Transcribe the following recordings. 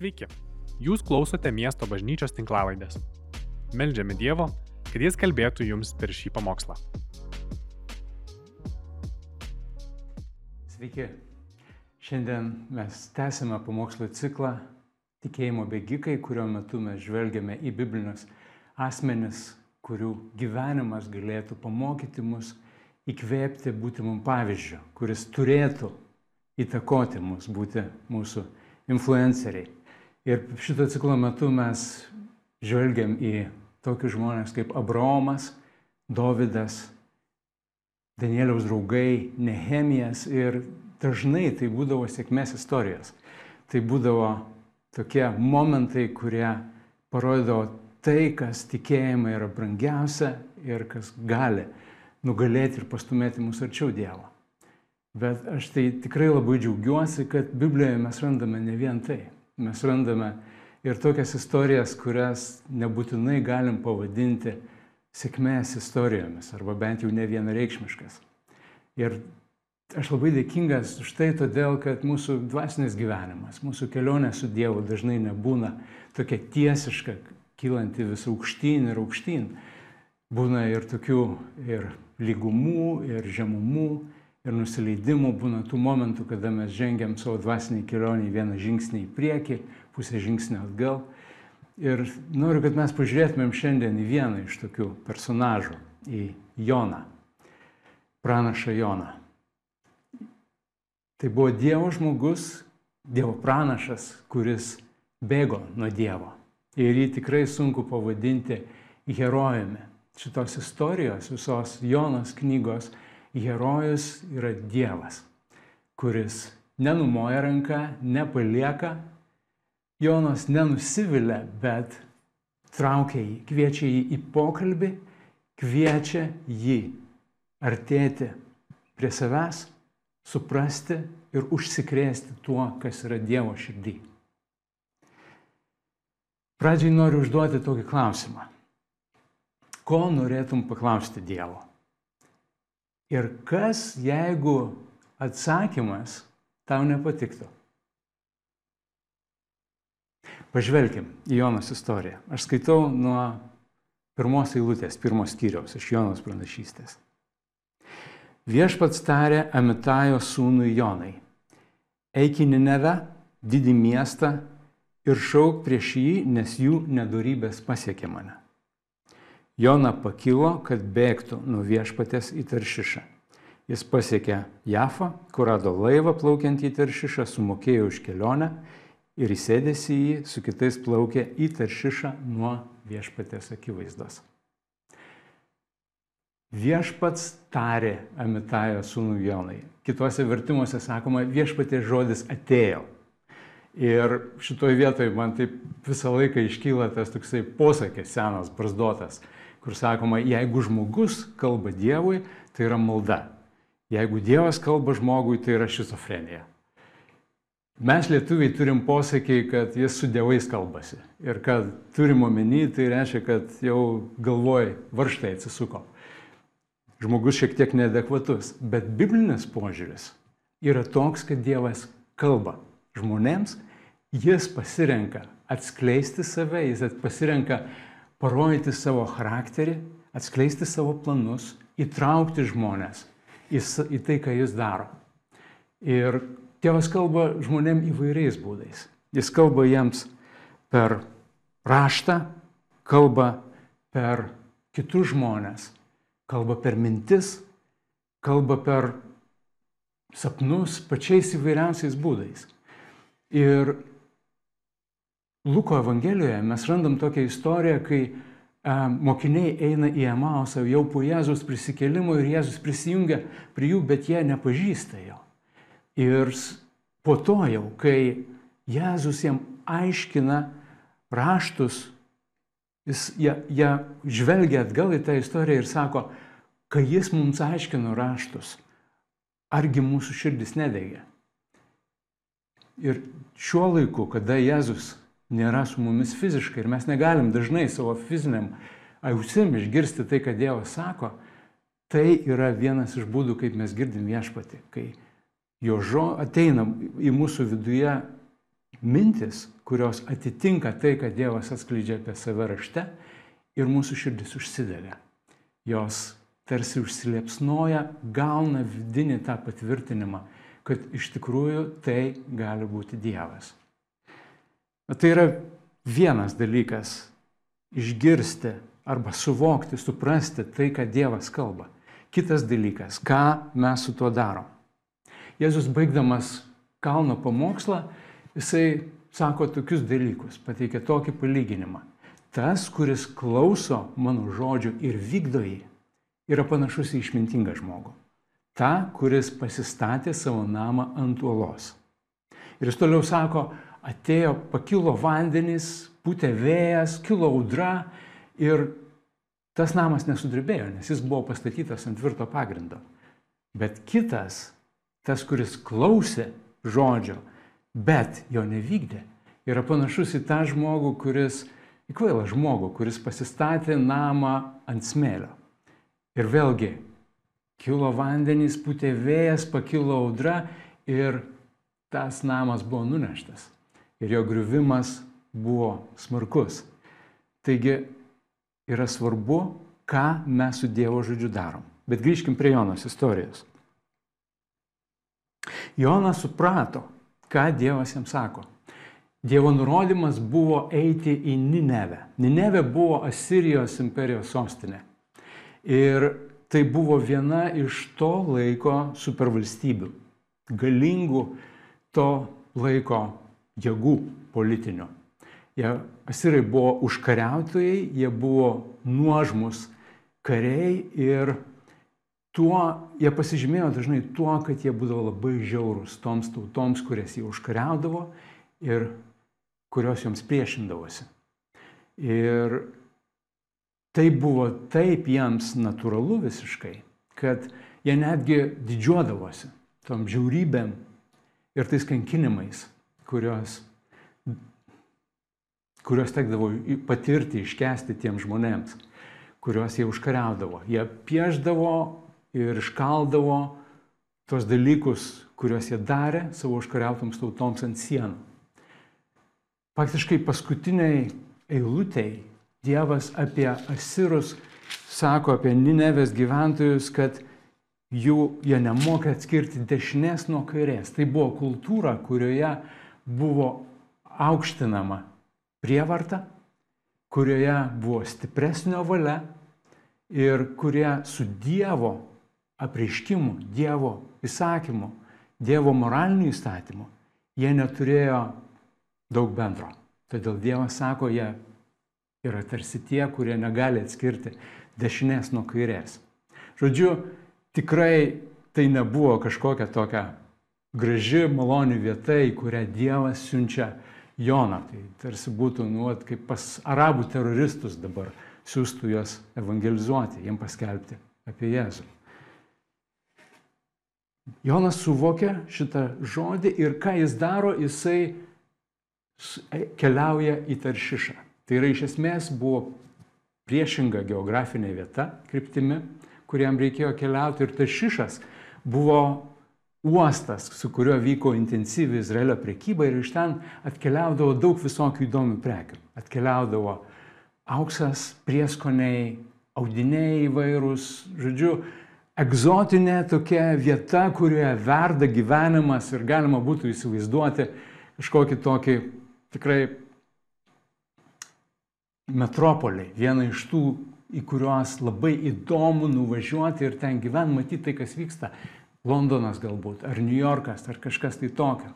Sveiki, jūs klausote miesto bažnyčios tinklavaidės. Meldžiame Dievo, kad Jis kalbėtų jums per šį pamokslą. Sveiki. Šiandien mes tęsime pamokslo ciklą Tikėjimo bėgikai, kurio metu mes žvelgiame į biblinius asmenis, kurių gyvenimas galėtų pamokyti mus, įkvėpti būti mums pavyzdžiu, kuris turėtų įtakoti mus, būti mūsų influenceriai. Ir šito ciklo metu mes žvelgiam į tokius žmonės kaip Abraomas, Dovydas, Danieliaus draugai, Nehemijas ir dažnai tai būdavo sėkmės istorijos. Tai būdavo tokie momentai, kurie parodydavo tai, kas tikėjimai yra brangiausia ir kas gali nugalėti ir pastumėti mus arčiau Dievo. Bet aš tai tikrai labai džiaugiuosi, kad Biblijoje mes randame ne vien tai. Mes randame ir tokias istorijas, kurias nebūtinai galim pavadinti sėkmės istorijomis, arba bent jau ne vienareikšmiškas. Ir Aš labai dėkingas už tai, todėl kad mūsų dvasinis gyvenimas, mūsų kelionė su Dievu dažnai nebūna tokia tiesiška, kylanti vis aukštyn ir aukštyn. Būna ir tokių ir lygumų, ir žemumų, ir nusileidimų, būna tų momentų, kada mes žengiam savo dvasinį kelionį vieną žingsnį į priekį, pusę žingsnį atgal. Ir noriu, kad mes pažiūrėtumėm šiandien į vieną iš tokių personažų, į Joną, pranašą Joną. Tai buvo Dievo žmogus, Dievo pranašas, kuris bėgo nuo Dievo. Ir jį tikrai sunku pavadinti herojumi. Šitos istorijos, visos Jonos knygos herojus yra Dievas, kuris nenumoja ranką, nepalieka, Jonas nenusivilia, bet traukia jį, kviečia jį į pokalbį, kviečia jį artėti prie savęs suprasti ir užsikrėsti tuo, kas yra Dievo širdį. Pradžiai noriu užduoti tokį klausimą. Ko norėtum paklausti Dievo? Ir kas, jeigu atsakymas tau nepatiktų? Pažvelkim į Jonos istoriją. Aš skaitau nuo pirmos eilutės, pirmos skyriaus iš Jonos pranašystės. Viešpats tarė Amitajo sūnui Jonai, eik į Ninevę, didį miestą ir šauk prieš jį, nes jų nedorybės pasiekė mane. Jona pakilo, kad bėgtų nuo viešpatės į Taršišą. Jis pasiekė Jafą, kur rado laivą plaukiant į Taršišą, sumokėjo už kelionę ir įsėdęs į jį su kitais plaukė į Taršišą nuo viešpatės akivaizdos. Viešpats tarė Amitajo sūnų Jonai. Kituose vertimuose sakoma, viešpatės žodis atėjo. Ir šitoje vietoje man taip visą laiką iškyla tas toksai posakis senas, brasdotas, kur sakoma, jeigu žmogus kalba Dievui, tai yra malda. Jeigu Dievas kalba žmogui, tai yra šizofrenija. Mes lietuviai turim posakį, kad jis su dievais kalbasi. Ir kad turim omeny, tai reiškia, kad jau galvoj varštai atsisuko žmogus šiek tiek neadekvatus. Bet biblinis požiūris yra toks, kad Dievas kalba žmonėms, jis pasirenka atskleisti save, jis pasirenka parodyti savo charakterį, atskleisti savo planus, įtraukti žmonės į, į tai, ką jis daro. Ir Dievas kalba žmonėm įvairiais būdais. Jis kalba jiems per raštą, kalba per kitus žmonės, kalba per mintis, kalba per sapnus, pačiais įvairiausiais būdais. Ir Luko Evangelijoje mes randam tokią istoriją, kai a, mokiniai eina į Emausą jau po Jėzus prisikėlimo ir Jėzus prisijungia prie jų, bet jie nepažįsta jo. Ir po to jau, kai Jėzus jam aiškina raštus Jis, jie, jie žvelgia atgal į tą istoriją ir sako, kai jis mums aiškino raštus, argi mūsų širdis nedegė. Ir šiuo laiku, kada Jėzus nėra su mumis fiziškai ir mes negalim dažnai savo fiziniam ausim išgirsti tai, ką Dievas sako, tai yra vienas iš būdų, kaip mes girdim viešpatį, kai jo žo ateina į mūsų viduje mintis, kurios atitinka tai, ką Dievas atskleidžia apie save rašte ir mūsų širdis užsidėlė. Jos tarsi užsiliepsnoja, gauna vidinį tą patvirtinimą, kad iš tikrųjų tai gali būti Dievas. Tai yra vienas dalykas - išgirsti arba suvokti, suprasti tai, ką Dievas kalba. Kitas dalykas - ką mes su tuo darom. Jėzus baigdamas kalno pamokslą, jisai sako tokius dalykus, pateikia tokį palyginimą. Tas, kuris klauso mano žodžių ir vykdo jį, yra panašus į išmintingą žmogų. Ta, kuris pasistatė savo namą ant uolos. Ir jis toliau sako, atėjo, pakilo vandenys, putė vėjas, kilo audra ir tas namas nesudrebėjo, nes jis buvo pastatytas ant tvirto pagrindo. Bet kitas, tas, kuris klausė žodžio, bet jo nevykdė, yra panašus į tą žmogų, kuris, į kvailą žmogų, kuris pasistatė namą ant smėlio. Ir vėlgi, kilo vandenys, putė vėjas, pakilo audra ir tas namas buvo nuneštas. Ir jo griuvimas buvo smarkus. Taigi yra svarbu, ką mes su Dievo žodžiu darom. Bet grįžkim prie Jonos istorijos. Jonas suprato, ką Dievas jam sako. Dievo nurodymas buvo eiti į Ninevę. Ninevė buvo Asirijos imperijos sostinė. Ir tai buvo viena iš to laiko supervalstybių, galingų to laiko jėgų politinių. Jie, asirai buvo užkariautojai, jie buvo nuožmus kariai ir tuo, jie pasižymėjo dažnai tuo, kad jie būdavo labai žiaurūs toms tautoms, kurias jie užkariaudavo ir kurios joms priešindavosi. Ir tai buvo taip jiems natūralu visiškai, kad jie netgi didžiuodavosi tom žiaurybėm ir tais kankinimais, kurios, kurios tekdavo patirti, iškesti tiem žmonėms, kuriuos jie užkariaudavo. Jie pieždavo ir iškaldavo tos dalykus, kuriuos jie darė savo užkariautoms tautoms ant sienų. Faktiškai paskutiniai eilutėjai Dievas apie Asirus sako apie Ninevės gyventojus, kad jų jie nemoka atskirti dešinės nuo kairės. Tai buvo kultūra, kurioje buvo aukštinama prievarta, kurioje buvo stipresnio valia ir kurie su Dievo apreiškimu, Dievo įsakymu, Dievo moraliniu įstatymu, jie neturėjo daug bendro. Todėl Dievas sako, jie yra tarsi tie, kurie negali atskirti dešinės nuo kairės. Žodžiu, tikrai tai nebuvo kažkokia tokia graži, maloni vieta, į kurią Dievas siunčia Joną. Tai tarsi būtų, nu, kaip pas arabų teroristus dabar siūstų juos evangelizuoti, jiem paskelbti apie Jėzų. Jonas suvokia šitą žodį ir ką jis daro, jisai e, keliauja į Taršišą. Tai yra iš esmės buvo priešinga geografinė vieta kryptimi, kuriam reikėjo keliauti ir Taršišas buvo uostas, su kuriuo vyko intensyvi Izraelio priekyba ir iš ten atkeliaudavo daug visokių įdomių prekių. Atkeliaudavo auksas, prieskoniai, audiniai įvairūs, žodžiu, egzotinė tokia vieta, kurioje verda gyvenimas ir galima būtų įsivaizduoti kažkokį tokį tikrai metropolį, vieną iš tų, į kuriuos labai įdomu nuvažiuoti ir ten gyventi, matyti tai, kas vyksta. Londonas galbūt, ar New Yorkas, ar kažkas tai tokio.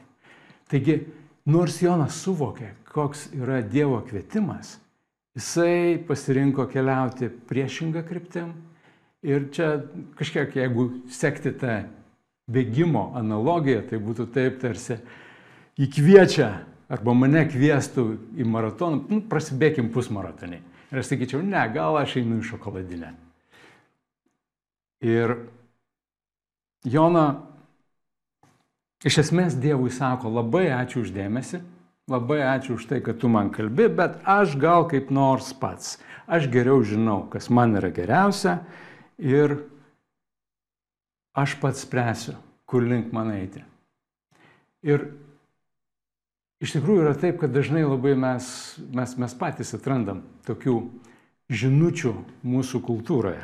Taigi, nors Jonas suvokė, koks yra Dievo kvietimas, jisai pasirinko keliauti priešingą kryptim, Ir čia kažkiek, jeigu sekti tą bėgimo analogiją, tai būtų taip tarsi įkviečia arba mane kvieštų į maratoną, nu, prasibėkim pusmaratonį. Ir aš sakyčiau, ne, gal aš einu į šokoladinę. Ir Jona iš esmės Dievui sako, labai ačiū uždėmesi, labai ačiū už tai, kad tu man kalbi, bet aš gal kaip nors pats. Aš geriau žinau, kas man yra geriausia ir aš pats spręsiu, kur link man eiti. Ir Iš tikrųjų yra taip, kad dažnai labai mes, mes, mes patys atrandam tokių žinučių mūsų kultūroje.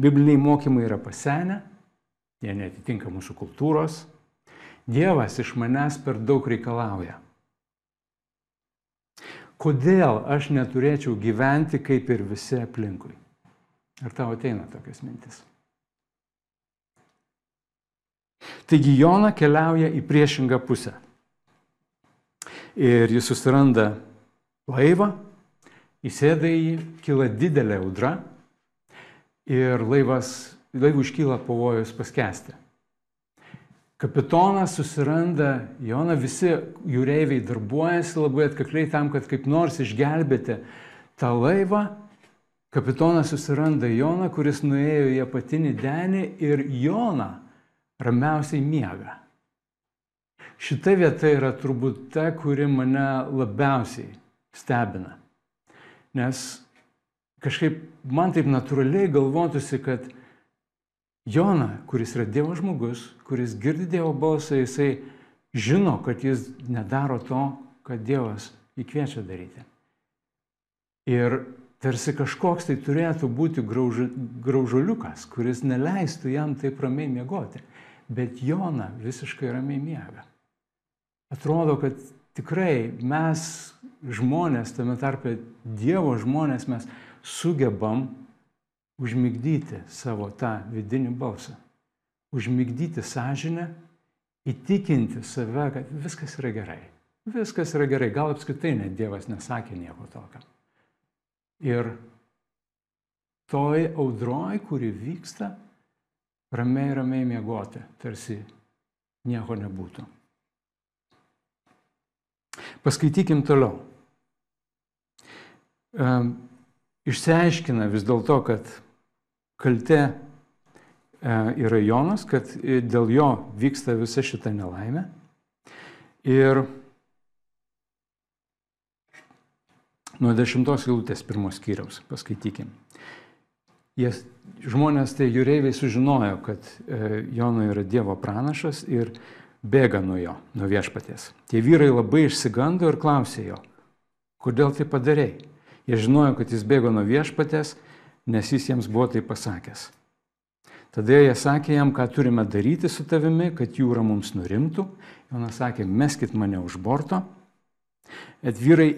Bibliniai mokymai yra pasenę, jie netitinka mūsų kultūros. Dievas iš manęs per daug reikalauja. Kodėl aš neturėčiau gyventi kaip ir visi aplinkui? Ar tau ateina tokias mintis? Taigi Jona keliauja į priešingą pusę. Ir jis susiranda laivą, įsėda į jį, kyla didelė audra ir laivas, laivų iškyla pavojus paskesti. Kapitonas susiranda Joną, visi jūreiviai darbuojasi labai atkakliai tam, kad kaip nors išgelbėti tą laivą. Kapitonas susiranda Joną, kuris nuėjo į apatinį denį ir Joną ramiausiai miega. Šita vieta yra turbūt ta, kuri mane labiausiai stebina. Nes kažkaip man taip natūraliai galvotųsi, kad Jona, kuris yra Dievo žmogus, kuris girdi Dievo balsą, jisai žino, kad jis nedaro to, kad Dievas įkviečia daryti. Ir tarsi kažkoks tai turėtų būti grauž, graužuliukas, kuris neleistų jam taip ramiai miegoti bet Jona visiškai ramiai miega. Atrodo, kad tikrai mes žmonės, tame tarpe Dievo žmonės, mes sugebam užmigdyti savo tą vidinį balsą, užmigdyti sąžinę, įtikinti save, kad viskas yra gerai. Viskas yra gerai, gal apskritai net Dievas nesakė nieko tokio. Ir toj audroj, kuri vyksta, ramiai, ramiai miegoti, tarsi nieko nebūtų. Paskaitykim toliau. Išsiaiškina vis dėlto, kad kalte e, yra Jonas, kad dėl jo vyksta visa šita nelaimė. Ir nuo dešimtos eilutės pirmos skyriaus paskaitykim. Jie, žmonės, tai jūreiviai sužinojo, kad e, Jono yra Dievo pranašas ir bėga nuo jo, nuo viešpaties. Tie vyrai labai išsigando ir klausė jo, kodėl tai padarėjai. Jie žinojo, kad jis bėgo nuo viešpatės, nes jis jiems buvo tai pasakęs. Tada jie sakė jam, ką turime daryti su tavimi, kad jūra mums nurimtų. Jonas sakė, meskit mane už borto. Bet vyrai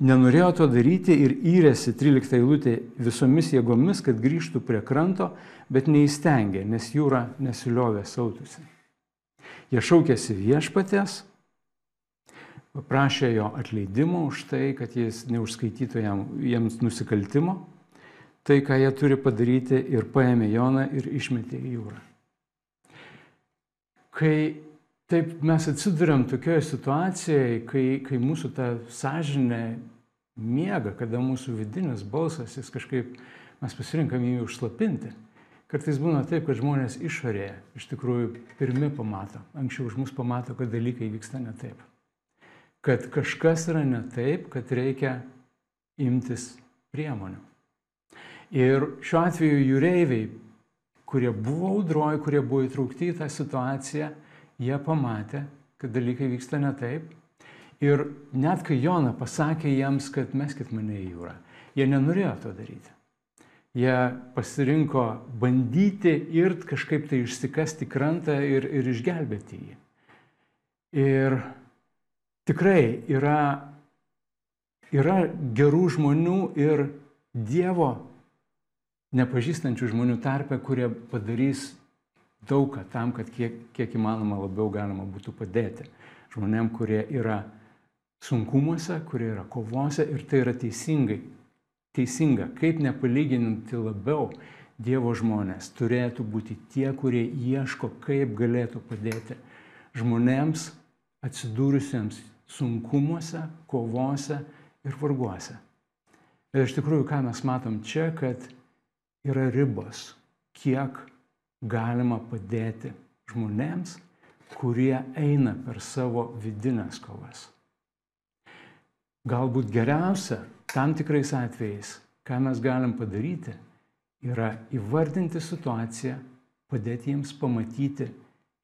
nenorėjo to daryti ir įrėsi 13 eilutė visomis jėgomis, kad grįžtų prie kranto, bet neįstengė, nes jūra nesiliovė sautusi. Jie šaukėsi viešpatės, paprašė jo atleidimo už tai, kad jis neužskaitytų jam, jiems nusikaltimo, tai, ką jie turi padaryti ir paėmė Joną ir išmetė į jūrą. Kai Taip mes atsiduriam tokioje situacijoje, kai, kai mūsų ta sąžinė miega, kada mūsų vidinis balsas, jis kažkaip, mes pasirinkam jį užslapinti. Kartais būna taip, kad žmonės išorėje iš tikrųjų pirmi pamato, anksčiau už mus pamato, kad dalykai vyksta ne taip. Kad kažkas yra ne taip, kad reikia imtis priemonių. Ir šiuo atveju jūreiviai, kurie buvo audroji, kurie buvo įtraukti į tą situaciją, jie pamatė, kad dalykai vyksta ne taip. Ir net kai Jona pasakė jiems, kad meskit mane į jūrą, jie nenorėjo to daryti. Jie pasirinko bandyti ir kažkaip tai išsikasti krantą ir, ir išgelbėti jį. Ir tikrai yra, yra gerų žmonių ir Dievo nepažįstančių žmonių tarpe, kurie padarys daugą tam, kad kiek, kiek įmanoma labiau galima būtų padėti žmonėm, kurie yra sunkumuose, kurie yra kovose ir tai yra teisingai. Teisinga, kaip nepalyginti labiau Dievo žmonės turėtų būti tie, kurie ieško, kaip galėtų padėti žmonėms atsidūrusiems sunkumuose, kovose ir varguose. Ir iš tikrųjų, ką mes matom čia, kad yra ribos, kiek galima padėti žmonėms, kurie eina per savo vidinės kovas. Galbūt geriausia tam tikrais atvejais, ką mes galim padaryti, yra įvardinti situaciją, padėti jiems pamatyti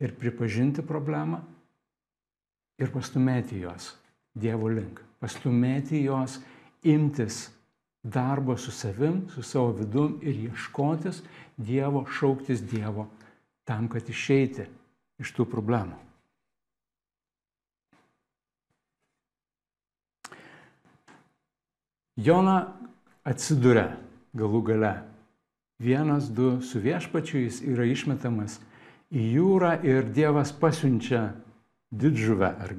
ir pripažinti problemą ir pastumėti juos Dievo link, pastumėti juos imtis darbo su savim, su savo vidum ir ieškotis Dievo, šauktis Dievo tam, kad išeiti iš tų problemų. Jona atsiduria galų gale. Vienas, du su viešpačiu jis yra išmetamas į jūrą ir Dievas pasiunčia didžuvę ar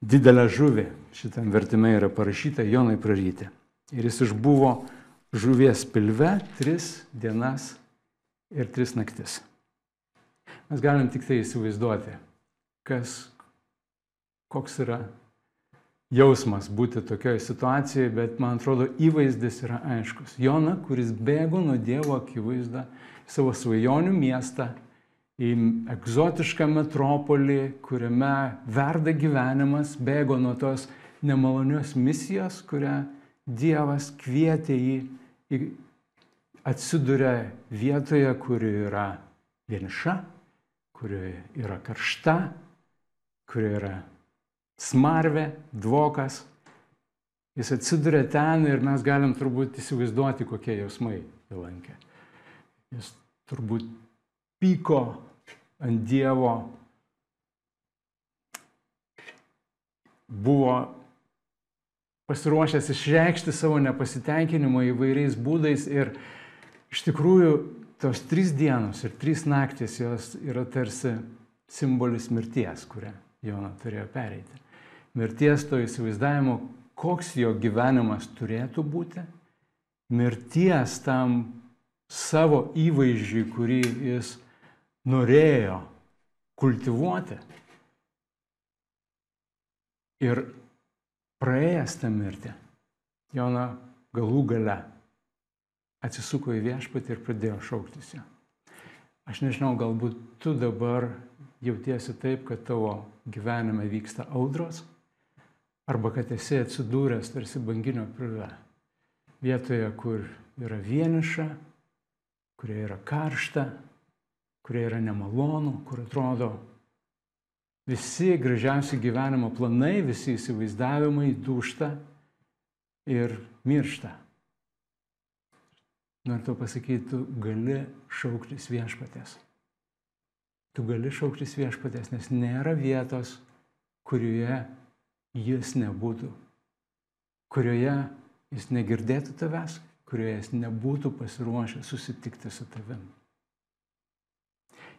didelę žuvį. Šitam vertime yra parašyta Jonai praryti. Ir jis išbuvo žuvies pilve tris dienas ir tris naktis. Mes galim tik tai įsivaizduoti, kas, koks yra jausmas būti tokioje situacijoje, bet man atrodo įvaizdis yra aiškus. Jona, kuris bėgo nuo Dievo akivaizdą į savo svajonių miestą, į egzotišką metropolį, kuriame verda gyvenimas, bėgo nuo tos nemalonios misijos, kurią Dievas kvietė jį, atsiduria vietoje, kuri yra vieniša, kuri yra karšta, kuri yra smarvė, dvokas. Jis atsiduria ten ir mes galim turbūt įsivaizduoti, kokie jausmai jį lankė. Jis turbūt pyko ant Dievo, buvo pasiruošęs išreikšti savo nepasitenkinimą įvairiais būdais ir iš tikrųjų tos trys dienos ir trys naktis jos yra tarsi simbolis mirties, kurią Jona turėjo pereiti mirties to įsivaizdavimo, koks jo gyvenimas turėtų būti, mirties tam savo įvaizdžiui, kurį jis norėjo kultivuoti. Ir praėjęs tą mirtį, Jona galų gale atsisuko į viešpatį ir pradėjo šauktis ją. Aš nežinau, galbūt tu dabar jautiesi taip, kad tavo gyvenime vyksta audros, arba kad esi atsidūręs tarsi banginio prive. Vietoje, kur yra vieniša, kurie yra karšta, kurie yra nemalonu, kur atrodo visi gražiausi gyvenimo planai, visi įsivaizdavimai dūšta ir miršta. Noriu to pasakyti, tu gali šauktis viešpatės. Tu gali šauktis viešpatės, nes nėra vietos, kurioje jis nebūtų, kurioje jis negirdėtų tavęs, kurioje jis nebūtų pasiruošęs susitikti su tavim.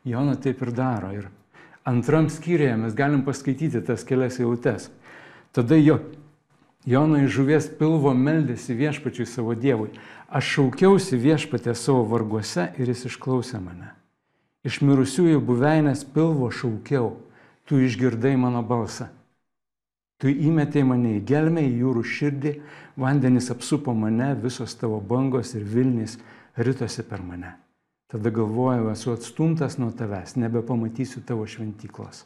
Jona taip ir daro. Ir antram skyriuje mes galim paskaityti tas kelias eilutes. Tada jo, Jona iš žuvies pilvo meldėsi viešpačiui savo Dievui. Aš šaukiausi viešpatė savo varguose ir jis išklausė mane. Iš mirusiųjų buveinės pilvo šaukiau, tu išgirdai mano balsą. Tu įmetei mane į gelmę, į jūrų širdį, vandenys apsupo mane, visos tavo bangos ir Vilnys ritosi per mane. Tada galvojau, esu atstumtas nuo tavęs, nebepamatysiu tavo šventyklos.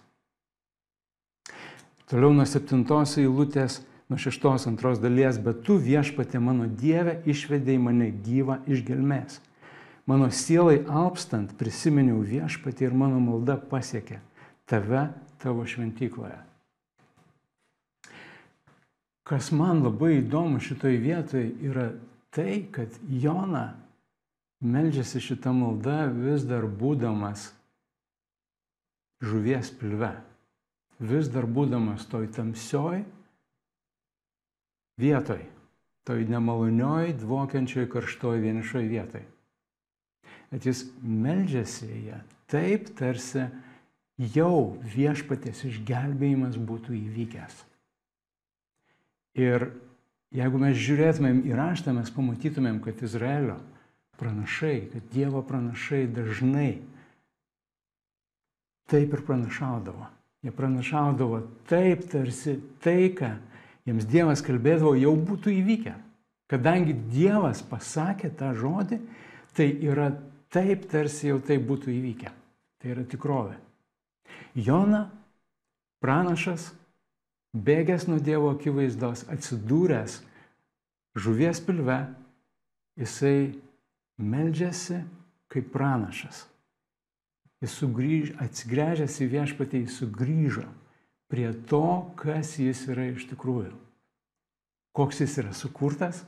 Toliau nuo septintos eilutės, nuo šeštos antros dalies, bet tu viešpatė mano Dieve išvedėjai mane gyvą iš gelmės. Mano sielai alpstant prisiminiau viešpatį ir mano malda pasiekė tave tavo šventykloje. Kas man labai įdomu šitoje vietoje yra tai, kad Jona meldžiasi šitą maldą vis dar būdamas žuvies pilve, vis dar būdamas toj tamsioj vietoj, toj nemalonioj, dvokiančioj, karštoj, vienišoj vietoj. Bet jis meldžiasi ją taip, tarsi jau viešpatės išgelbėjimas būtų įvykęs. Ir jeigu mes žiūrėtumėm į raštą, mes pamatytumėm, kad Izraelio pranašai, kad Dievo pranašai dažnai taip ir pranašaudavo. Jie pranašaudavo taip, tarsi tai, ką jiems Dievas kalbėdavo, jau būtų įvykę. Kadangi Dievas pasakė tą žodį, tai yra taip, tarsi jau tai būtų įvykę. Tai yra tikrovė. Jona, pranašas, bėgęs nuo Dievo akivaizdos, atsidūręs žuvies pilve, jisai meldžiasi kaip pranašas. Jis sugrįž, atsigręžęs į viešpatį, jis sugrįžo prie to, kas jis yra iš tikrųjų. Koks jis yra sukurtas,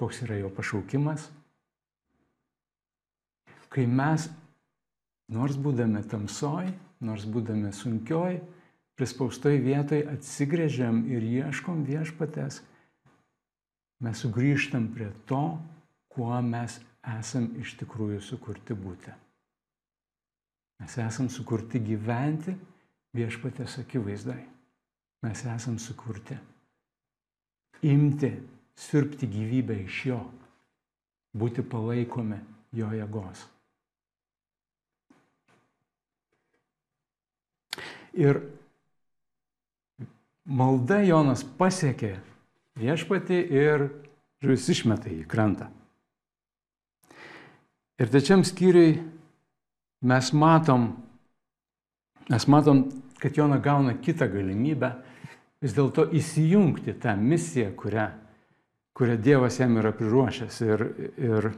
koks yra jo pašaukimas. Kai mes, nors būdami tamsoj, nors būdami sunkioj, prispaustoj vietoj atsigrėžiam ir ieškom viešpatės, mes sugrįžtam prie to, kuo mes esam iš tikrųjų sukurti būti. Mes esam sukurti gyventi viešpatės akivaizdai. Mes esam sukurti imti, sirpti gyvybę iš jo, būti palaikomi jo jėgos. Ir malda Jonas pasiekė viešpatį ir žuvis išmeta į krantą. Ir trečiam skyriui mes matom, mes matom, kad Jona gauna kitą galimybę vis dėlto įsijungti tą misiją, kurią, kurią Dievas jam yra priruošęs. Ir, ir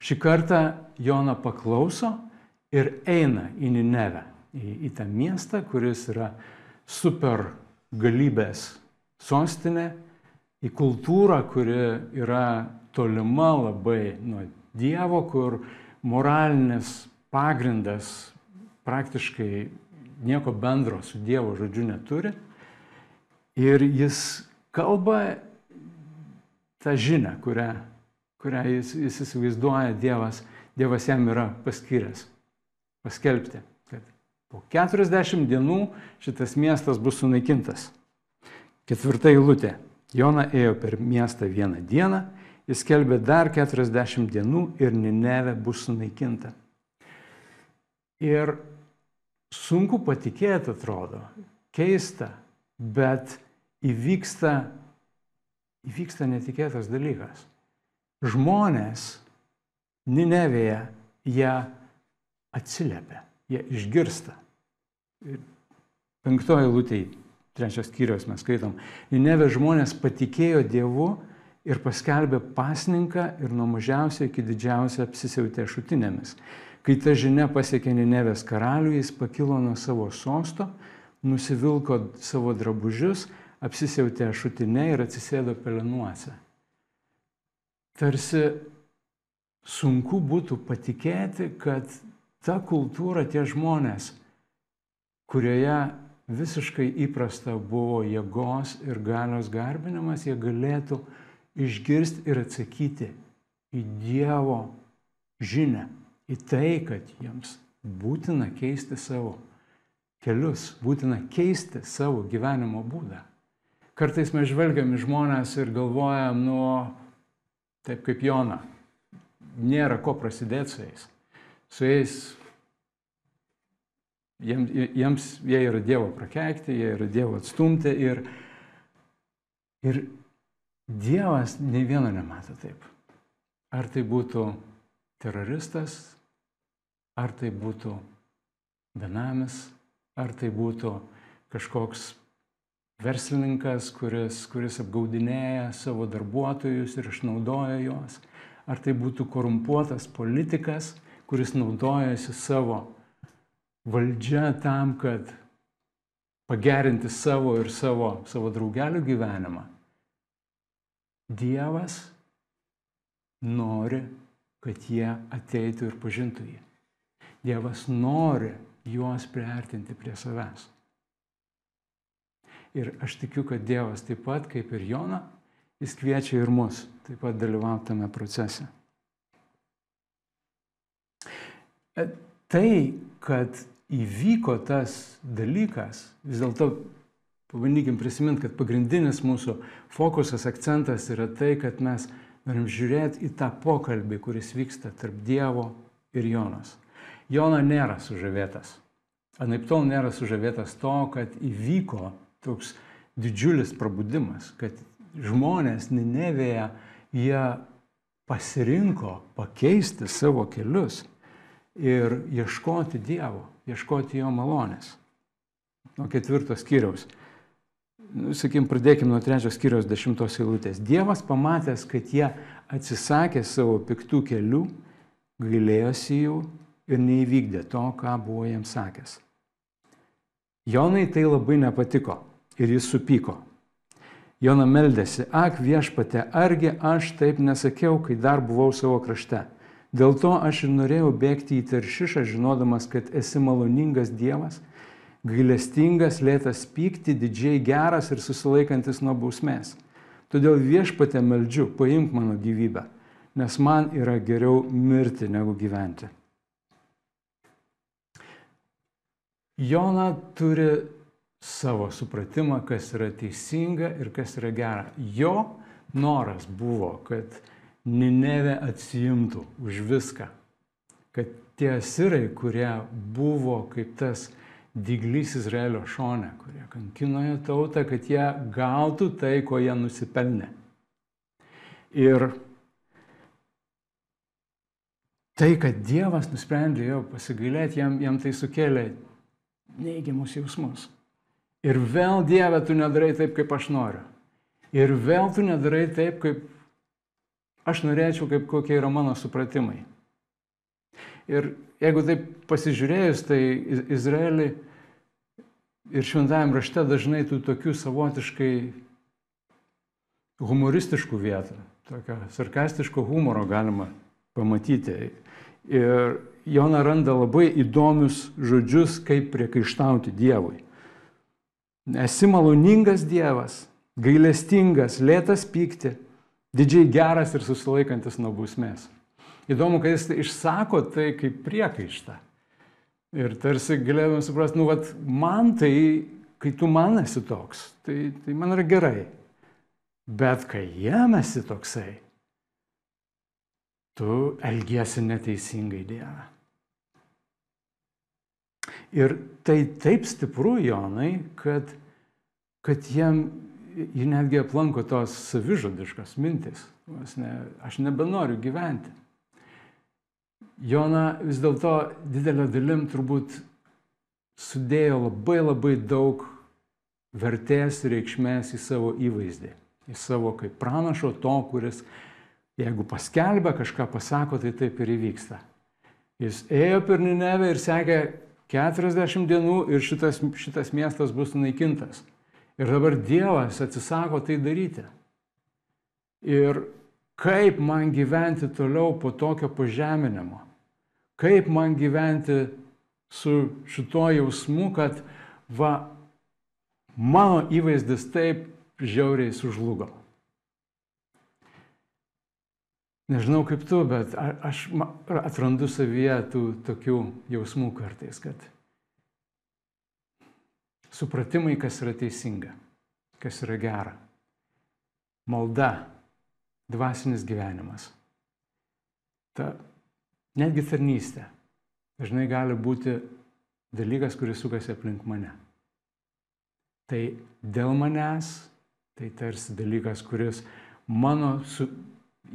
šį kartą Jona paklauso ir eina į Ninevę, į, į tą miestą, kuris yra super galybės sostinė, į kultūrą, kuri yra tolima labai nuo Dievo, kur moralinis pagrindas praktiškai nieko bendro su Dievo žodžiu neturi. Ir jis kalba tą žinią, kurią, kurią jis, jis įsivaizduoja Dievas, Dievas jam yra paskyręs paskelbti, kad po 40 dienų šitas miestas bus sunaikintas. Ketvirta eilutė. Jona ėjo per miestą vieną dieną Jis kelbė dar 40 dienų ir Nineve bus sunaikinta. Ir sunku patikėti atrodo, keista, bet įvyksta, įvyksta netikėtas dalykas. Žmonės Ninevėje ją atsiliepia, jie išgirsta. Ir penktoji lūtėje, trečios skyrios mes skaitom, Ninevė žmonės patikėjo Dievu, ir paskelbė pasninką ir nuo mažiausio iki didžiausio apsisiautė šutinėmis. Kai ta žinia pasiekė Ninevės karalių, jis pakilo nuo savo sosto, nusivilko savo drabužius, apsisiautė šutinė ir atsisėdo pelenuose. Tarsi sunku būtų patikėti, kad ta kultūra, tie žmonės, kurioje visiškai įprasta buvo jėgos ir galios garbinimas, jie galėtų išgirsti ir atsakyti į Dievo žinę, į tai, kad jiems būtina keisti savo kelius, būtina keisti savo gyvenimo būdą. Kartais mes žvelgiam į žmonės ir galvojam, nu, taip kaip Jona, nėra ko prasidėti su jais. Su jais, jiems, jiems jie yra Dievo prakeikti, jie yra Dievo atstumti ir, ir Dievas nei vieno nemato taip. Ar tai būtų teroristas, ar tai būtų benamis, ar tai būtų kažkoks verslininkas, kuris, kuris apgaudinėja savo darbuotojus ir išnaudoja juos, ar tai būtų korumpuotas politikas, kuris naudojasi savo valdžia tam, kad pagerinti savo ir savo, savo draugelių gyvenimą Dievas nori, kad jie ateitų ir pažintų jį. Dievas nori juos priartinti prie savęs. Ir aš tikiu, kad Dievas taip pat kaip ir Jona, jis kviečia ir mus taip pat dalyvauti tame procese. E, tai, kad įvyko tas dalykas, vis dėlto Pabandykim prisiminti, kad pagrindinis mūsų fokusas, akcentas yra tai, kad mes norim žiūrėti į tą pokalbį, kuris vyksta tarp Dievo ir Jonas. Jona nėra sužavėtas. Anaip tol nėra sužavėtas to, kad įvyko toks didžiulis prabudimas, kad žmonės Ninevėje jie pasirinko pakeisti savo kelius ir ieškoti Dievo, ieškoti Jo malonės. Nuo ketvirtos skyriaus nu, sakykim, pradėkime nuo trečios skyrios dešimtos eilutės. Dievas pamatęs, kad jie atsisakė savo piktų kelių, gailėjosi jų ir neįvykdė to, ką buvo jiems sakęs. Jonai tai labai nepatiko ir jis supyko. Jona meldėsi, ak viešpate, argi aš taip nesakiau, kai dar buvau savo krašte. Dėl to aš ir norėjau bėgti į Taršišą, žinodamas, kad esi maloningas Dievas, gailestingas, lėtas pykti, didžiai geras ir susilaikantis nuo bausmės. Todėl viešpate meldžiu, paimk mano gyvybę, nes man yra geriau mirti negu gyventi. Jona turi savo supratimą, kas yra teisinga ir kas yra gera. Jo noras buvo, kad Nineve atsijimtų už viską, kad tie asirai, kurie buvo kaip tas dyglys Izraelio šone, kurie kankinojo tautą, kad jie gautų tai, ko jie nusipelnė. Ir tai, kad Dievas nusprendė jo pasigailėti, jam, jam tai sukėlė neigiamus jausmus. Ir vėl Dieve, tu nedarai taip, kaip aš noriu. Ir vėl tu nedarai taip, kaip aš norėčiau, kaip kokie yra mano supratimai. Ir jeigu taip pasižiūrėjus, tai Izraelį ir šventajame rašte dažnai tų tokių savotiškai humoristiškų vietų, tokio sarkastiško humoro galima pamatyti. Ir Jona randa labai įdomius žodžius, kaip priekaištauti Dievui. Esi maloningas Dievas, gailestingas, lėtas pykti, didžiai geras ir susilaikantis nuo bausmės. Įdomu, kad jis išsako tai kaip priekaištą. Ir tarsi galėtume suprasti, nu, vat, man tai, kai tu man esi toks, tai, tai man yra gerai. Bet kai jam esi toksai, tu elgiesi neteisingai Dievą. Ir tai taip stipru, Jonai, kad, kad jam jį netgi aplanko tos savižudiškos mintis. Ne, aš nebenoriu gyventi. Jona vis dėlto didelio dalim turbūt sudėjo labai labai daug vertės ir reikšmės į savo įvaizdį, į savo kaip pranašo to, kuris, jeigu paskelbia kažką pasako, tai taip ir įvyksta. Jis ėjo per Ninevę ir sekė 40 dienų ir šitas, šitas miestas bus sunaikintas. Ir dabar Dievas atsisako tai daryti. Ir kaip man gyventi toliau po tokio pažeminimo? Kaip man gyventi su šituo jausmu, kad va, mano įvaizdis taip žiauriai sužlugo. Nežinau kaip tu, bet aš atrandu savyje tų tokių jausmų kartais, kad supratimai, kas yra teisinga, kas yra gera. Malda, dvasinis gyvenimas. Ta netgi tarnystė dažnai gali būti dalykas, kuris sukasi aplink mane. Tai dėl manęs, tai tarsi dalykas, kuris mano su,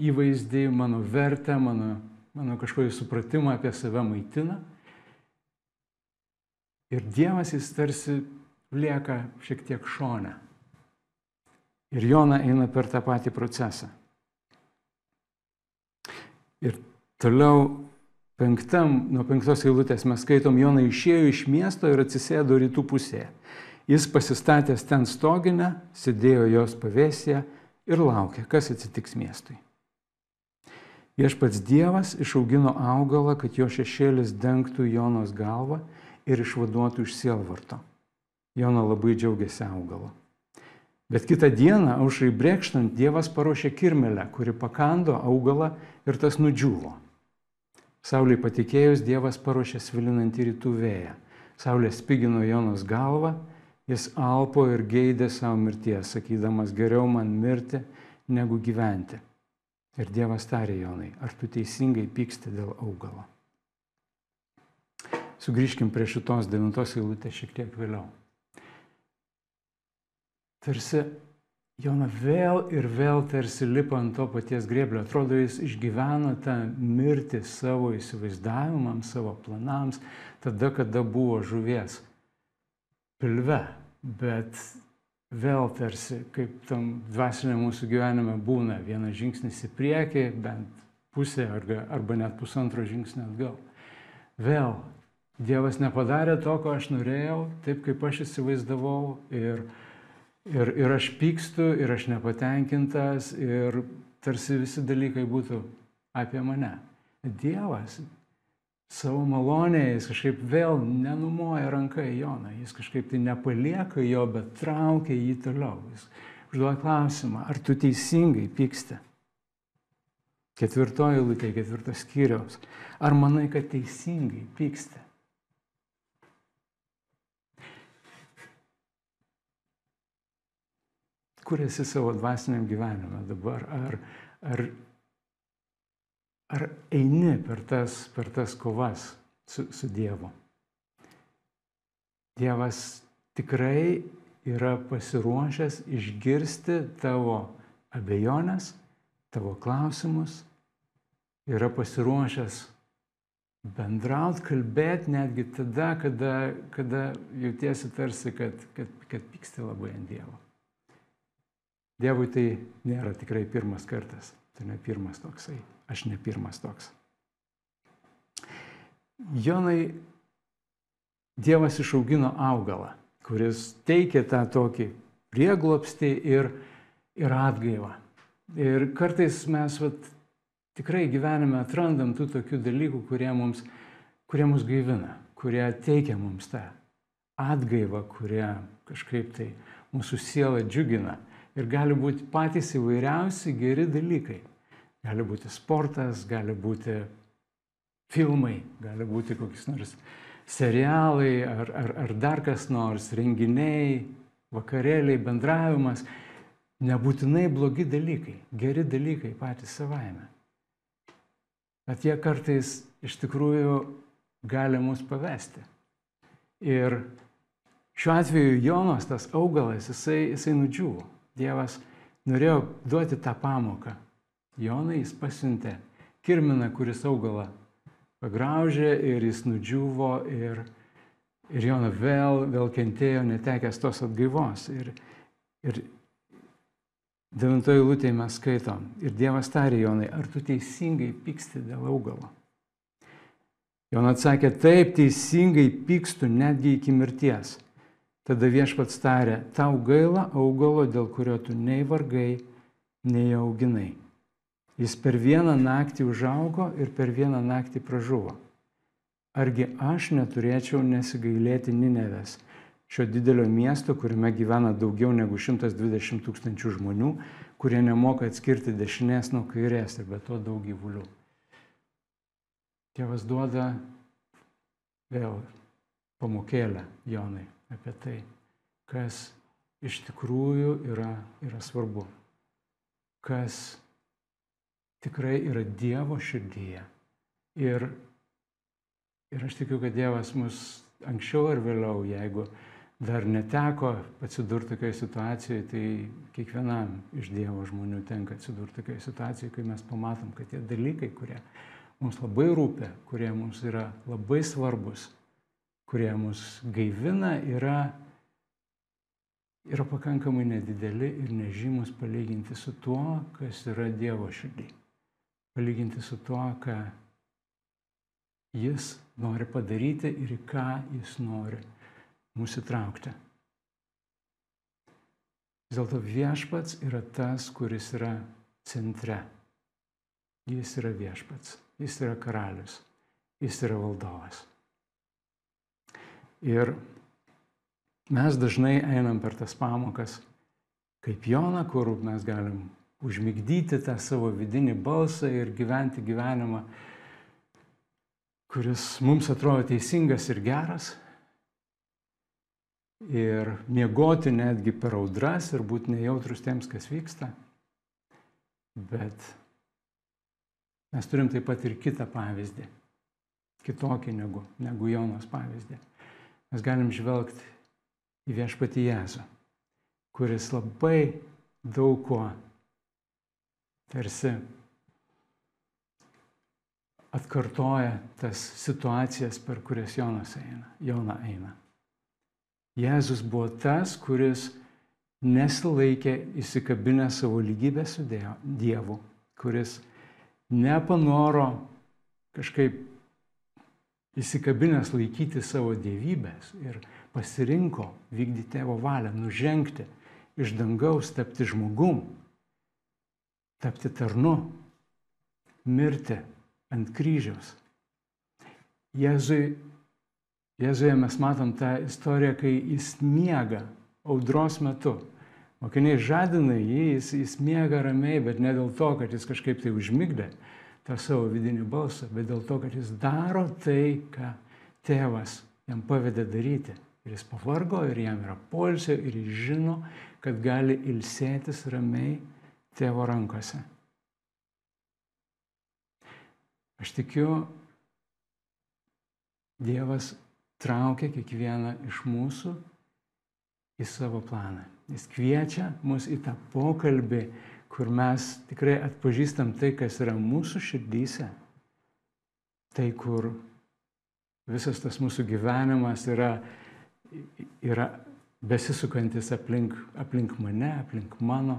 įvaizdį, mano vertę, mano, mano kažkokį supratimą apie save maitina. Ir Dievas jis tarsi lieka šiek tiek šone. Ir Jona eina per tą patį procesą. Ir toliau penktam, nuo penktos eilutės mes skaitom, Jona išėjo iš miesto ir atsisėdo rytų pusėje. Jis pasistatęs ten stoginę, sėdėjo jos pavėsėje ir laukė, kas atsitiks miestui. Viešpats Dievas išaugino augalą, kad jo šešėlis dengtų Jonos galvą ir išvaduotų iš sielvarto. Jona labai džiaugiasi augalu. Bet kitą dieną, aušrai brėkštant, Dievas paruošė kirmelę, kuri pakando augalą ir tas nudžiūvo. Saulė patikėjus, Dievas paruošė svilinantį rytų vėją. Saulė spigino Jonos galvą, jis alpo ir geidė savo mirties, sakydamas, geriau man mirti, negu gyventi. Ir Dievas tarė Jonai, ar tu teisingai pyksti dėl augalo? Sugrįžkim prie šitos devintos eilutės šiek tiek vėliau tarsi Jona vėl ir vėl tarsi lipa ant to paties grėblio. Atrodo, jis išgyveno tą mirtį savo įsivaizdavimams, savo planams, tada, kada buvo žuvies pilve. Bet vėl tarsi, kaip tam dvasiniam mūsų gyvenime būna, vienas žingsnis į priekį, bent pusė arba net pusantro žingsnio atgal. Vėl Dievas nepadarė to, ko aš norėjau, taip kaip aš įsivaizdavau ir, ir, ir aš pykstu, ir aš nepatenkintas, ir tarsi visi dalykai būtų apie mane. Dievas savo malonėje jis kažkaip vėl nenumoja ranką į Joną, jis kažkaip tai nepalieka jo, bet traukia jį toliau. Jis užduoda klausimą, ar tu teisingai pyksti? Ketvirtoji lūtė, ketvirtas skyriaus. Ar manai, kad teisingai pyksti? Kur esi savo dvasiniam gyvenime dabar? Ar, ar, ar eini per tas, per tas kovas su, su Dievu? Dievas tikrai yra pasiruošęs išgirsti tavo abejonės, tavo klausimus, yra pasiruošęs bendrauti, kalbėti netgi tada, kada, kada jautiesi tarsi, kad, kad, kad pyksti labai ant Dievo. Dievui tai nėra tikrai pirmas kartas, tai ne pirmas toksai, aš ne pirmas toks. Jonai, Dievas išaugino augalą, kuris teikia tą tokį prieglopstį ir, ir atgaivą. Ir kartais mes vat, tikrai gyvenime atrandam tų tokių dalykų, kurie mums, kurie mus gaivina, kurie teikia mums tą atgaivą, kurie kažkaip tai mūsų sielą džiugina. Ir gali būti patys įvairiausi geri dalykai. Gali būti sportas, gali būti filmai, gali būti kokius nors serialai ar, ar, ar dar kas nors, renginiai, vakarėliai, bendravimas. Nebūtinai blogi dalykai, geri dalykai patys savaime. Bet jie kartais iš tikrųjų gali mus pavesti. Ir šiuo atveju Jonas, tas augalas, jisai, jisai nudžiuvo. Dievas norėjo duoti tą pamoką. Jonai jis pasiuntė kirminą, kuris augalą pagraužė ir jis nudžiuvo ir, ir Jona vėl, vėl kentėjo netekęs tos atgaivos. Ir, ir devintoje lūtėje mes skaitom. Ir Dievas tarė Jonai, ar tu teisingai pyksti dėl augalo? Jona atsakė, taip teisingai pykstu netgi iki mirties. Tada viešpats tarė, tau gaila augalo, dėl kurio tu nei vargai, nei auginai. Jis per vieną naktį užaugo ir per vieną naktį pražuvo. Argi aš neturėčiau nesigailėti Ninevės, šio didelio miesto, kuriame gyvena daugiau negu 120 tūkstančių žmonių, kurie nemoka atskirti dešinės nuo kairės ir be to daug gyvulių. Tėvas duoda vėl pamokėlę Jonai apie tai, kas iš tikrųjų yra, yra svarbu, kas tikrai yra Dievo širdyje. Ir, ir aš tikiu, kad Dievas mus anksčiau ar vėliau, jeigu dar neteko atsidurti tokioje situacijoje, tai kiekvienam iš Dievo žmonių tenka atsidurti tokioje situacijoje, kai mes pamatom, kad tie dalykai, kurie mums labai rūpia, kurie mums yra labai svarbus, kurie mus gaivina, yra, yra pakankamai nedideli ir nežymus palyginti su tuo, kas yra Dievo širdį. Palyginti su tuo, ką Jis nori padaryti ir ką Jis nori mūsų traukti. Vis dėlto viešpats yra tas, kuris yra centre. Jis yra viešpats, jis yra karalius, jis yra valdovas. Ir mes dažnai einam per tas pamokas kaip Jona, kur mes galim užmigdyti tą savo vidinį balsą ir gyventi gyvenimą, kuris mums atrodo teisingas ir geras. Ir miegoti netgi per audras ir būti nejautrus tiems, kas vyksta. Bet mes turim taip pat ir kitą pavyzdį, kitokį negu, negu Jonos pavyzdį mes galim žvelgti į viešpatį Jėzų, kuris labai daug ko tarsi atkartoja tas situacijas, per kurias Jonas eina. Jona eina. Jėzus buvo tas, kuris nesilaikė įsikabinę savo lygybę su Dievu, kuris nepanoro kažkaip įsikabinęs laikyti savo dievybės ir pasirinko vykdyti tėvo valią, nužengti iš dangaus, tapti žmogum, tapti tarnu, mirti ant kryžiaus. Jėzui, Jėzuje mes matom tą istoriją, kai jis miega audros metu. Mokiniai žadina jį, jis, jis miega ramiai, bet ne dėl to, kad jis kažkaip tai užmigdė tą savo vidinį balsą, bet dėl to, kad jis daro tai, ką tėvas jam pavedė daryti. Ir jis pavargo, ir jam yra polsio, ir jis žino, kad gali ilsėtis ramiai tėvo rankose. Aš tikiu, Dievas traukia kiekvieną iš mūsų į savo planą. Jis kviečia mus į tą pokalbį, kur mes tikrai atpažįstam tai, kas yra mūsų širdyse. Tai, kur visas tas mūsų gyvenimas yra, yra besisukantis aplink, aplink mane, aplink mano,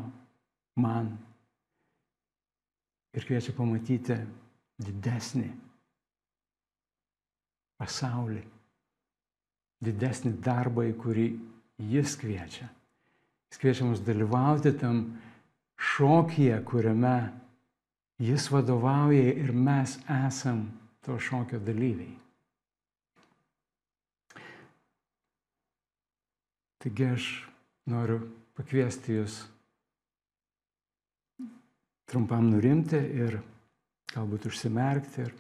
man. Ir kviečia pamatyti didesnį pasaulį, didesnį darbą, į kurį jis kviečia. Jis kviečia mus dalyvauti tam šokyje, kuriame jis vadovauja ir mes esam to šokio dalyviai. Taigi aš noriu pakviesti jūs trumpam nurimti ir galbūt užsimerkti ir,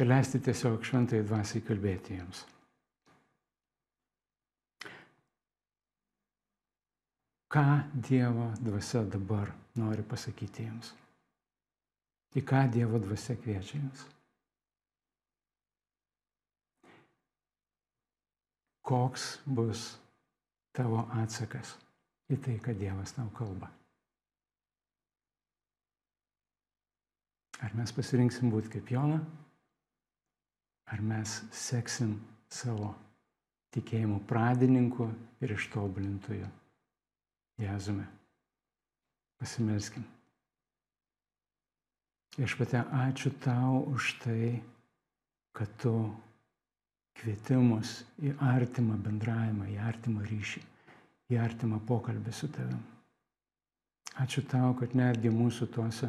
ir leisti tiesiog šventai dvasiai kalbėti jums. Ką Dievo dvasia dabar nori pasakyti jums? Į ką Dievo dvasia kviečia jums? Koks bus tavo atsakas į tai, kad Dievas tau kalba. Ar mes pasirinksim būti kaip Jona, ar mes seksim savo tikėjimo pradininku ir ištobulintoju Jėzumi. Pasimelskim. Viešpate, ačiū tau už tai, kad tu kvietimus į artimą bendravimą, į artimą ryšį, į artimą pokalbį su tavim. Ačiū tau, kad netgi mūsų tuose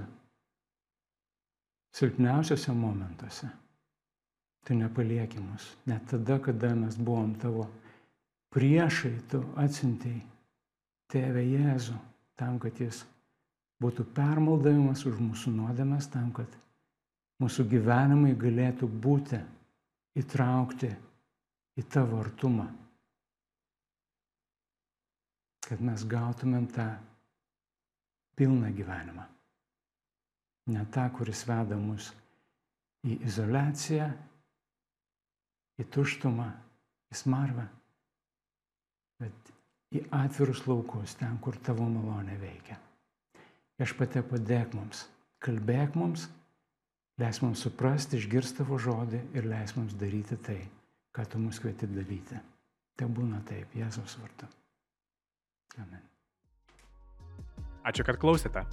silpniausiose momentuose tu nepalieki mus. Net tada, kada mes buvom tavo priešai, tu atsintėjai tėvę Jėzų tam, kad jis būtų permaldavimas už mūsų nuodėmes, tam, kad mūsų gyvenimai galėtų būti įtraukti į tavo artumą. Kad mes gautumėm tą pilną gyvenimą. Ne tą, kuris veda mus į izolaciją, į tuštumą, į smarvę, bet į atvirus laukus, ten, kur tavo malonė veikia. Aš pate padėk mums, kalbėk mums Leis mums suprasti, išgirsti tavo žodį ir leis mums daryti tai, ką tu mus kvieti daryti. Tai būna taip, Jėzaus vardu. Amen. Ačiū, kad klausėte.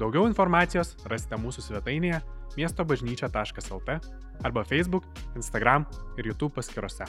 Daugiau informacijos rasite mūsų svetainėje miestobažnyčia.lt arba Facebook, Instagram ir YouTube paskiruose.